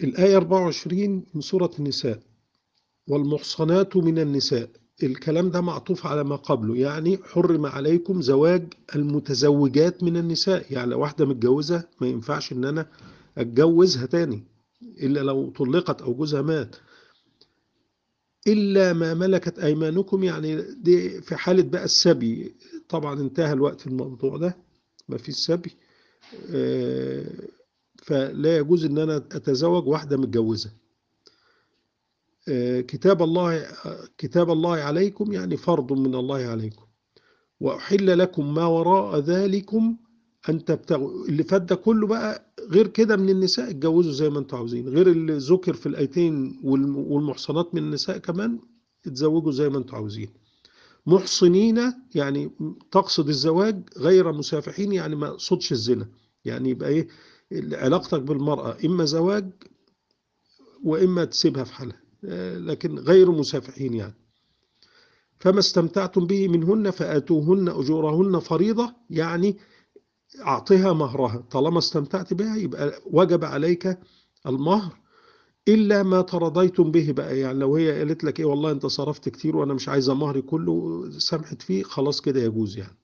الآية 24 من سورة النساء. والمحصنات من النساء. الكلام ده معطوف على ما قبله يعني حرم عليكم زواج المتزوجات من النساء. يعني لو واحدة متجوزة ما ينفعش إن أنا أتجوزها تاني إلا لو طلقت أو جوزها مات. إلا ما ملكت أيمانكم يعني دي في حالة بقى السبي. طبعا انتهى الوقت الموضوع ده ما فيش سبي. آه، فلا يجوز إن أنا أتزوج واحدة متجوزة. آه، كتاب الله كتاب الله عليكم يعني فرض من الله عليكم. وأحل لكم ما وراء ذلكم أن تبتغوا. اللي فات ده كله بقى غير كده من النساء اتجوزوا زي ما أنتم عاوزين. غير اللي ذكر في الآيتين والم- والمحصنات من النساء كمان اتزوجوا زي ما أنتم عاوزين. محصنين يعني تقصد الزواج غير مسافحين يعني ما قصدش الزنا. يعني يبقى إيه؟ علاقتك بالمرأة إما زواج وإما تسيبها في حالها لكن غير مسافحين يعني. فما استمتعتم به منهن فآتوهن أجورهن فريضة يعني أعطها مهرها. طالما استمتعت بها يبقى وجب عليك المهر إلا ما ترضيتم به بقى. يعني لو هي قالت لك إيه والله أنت صرفت كتير وأنا مش عايزة مهري كله سمحت فيه خلاص كده يجوز يعني.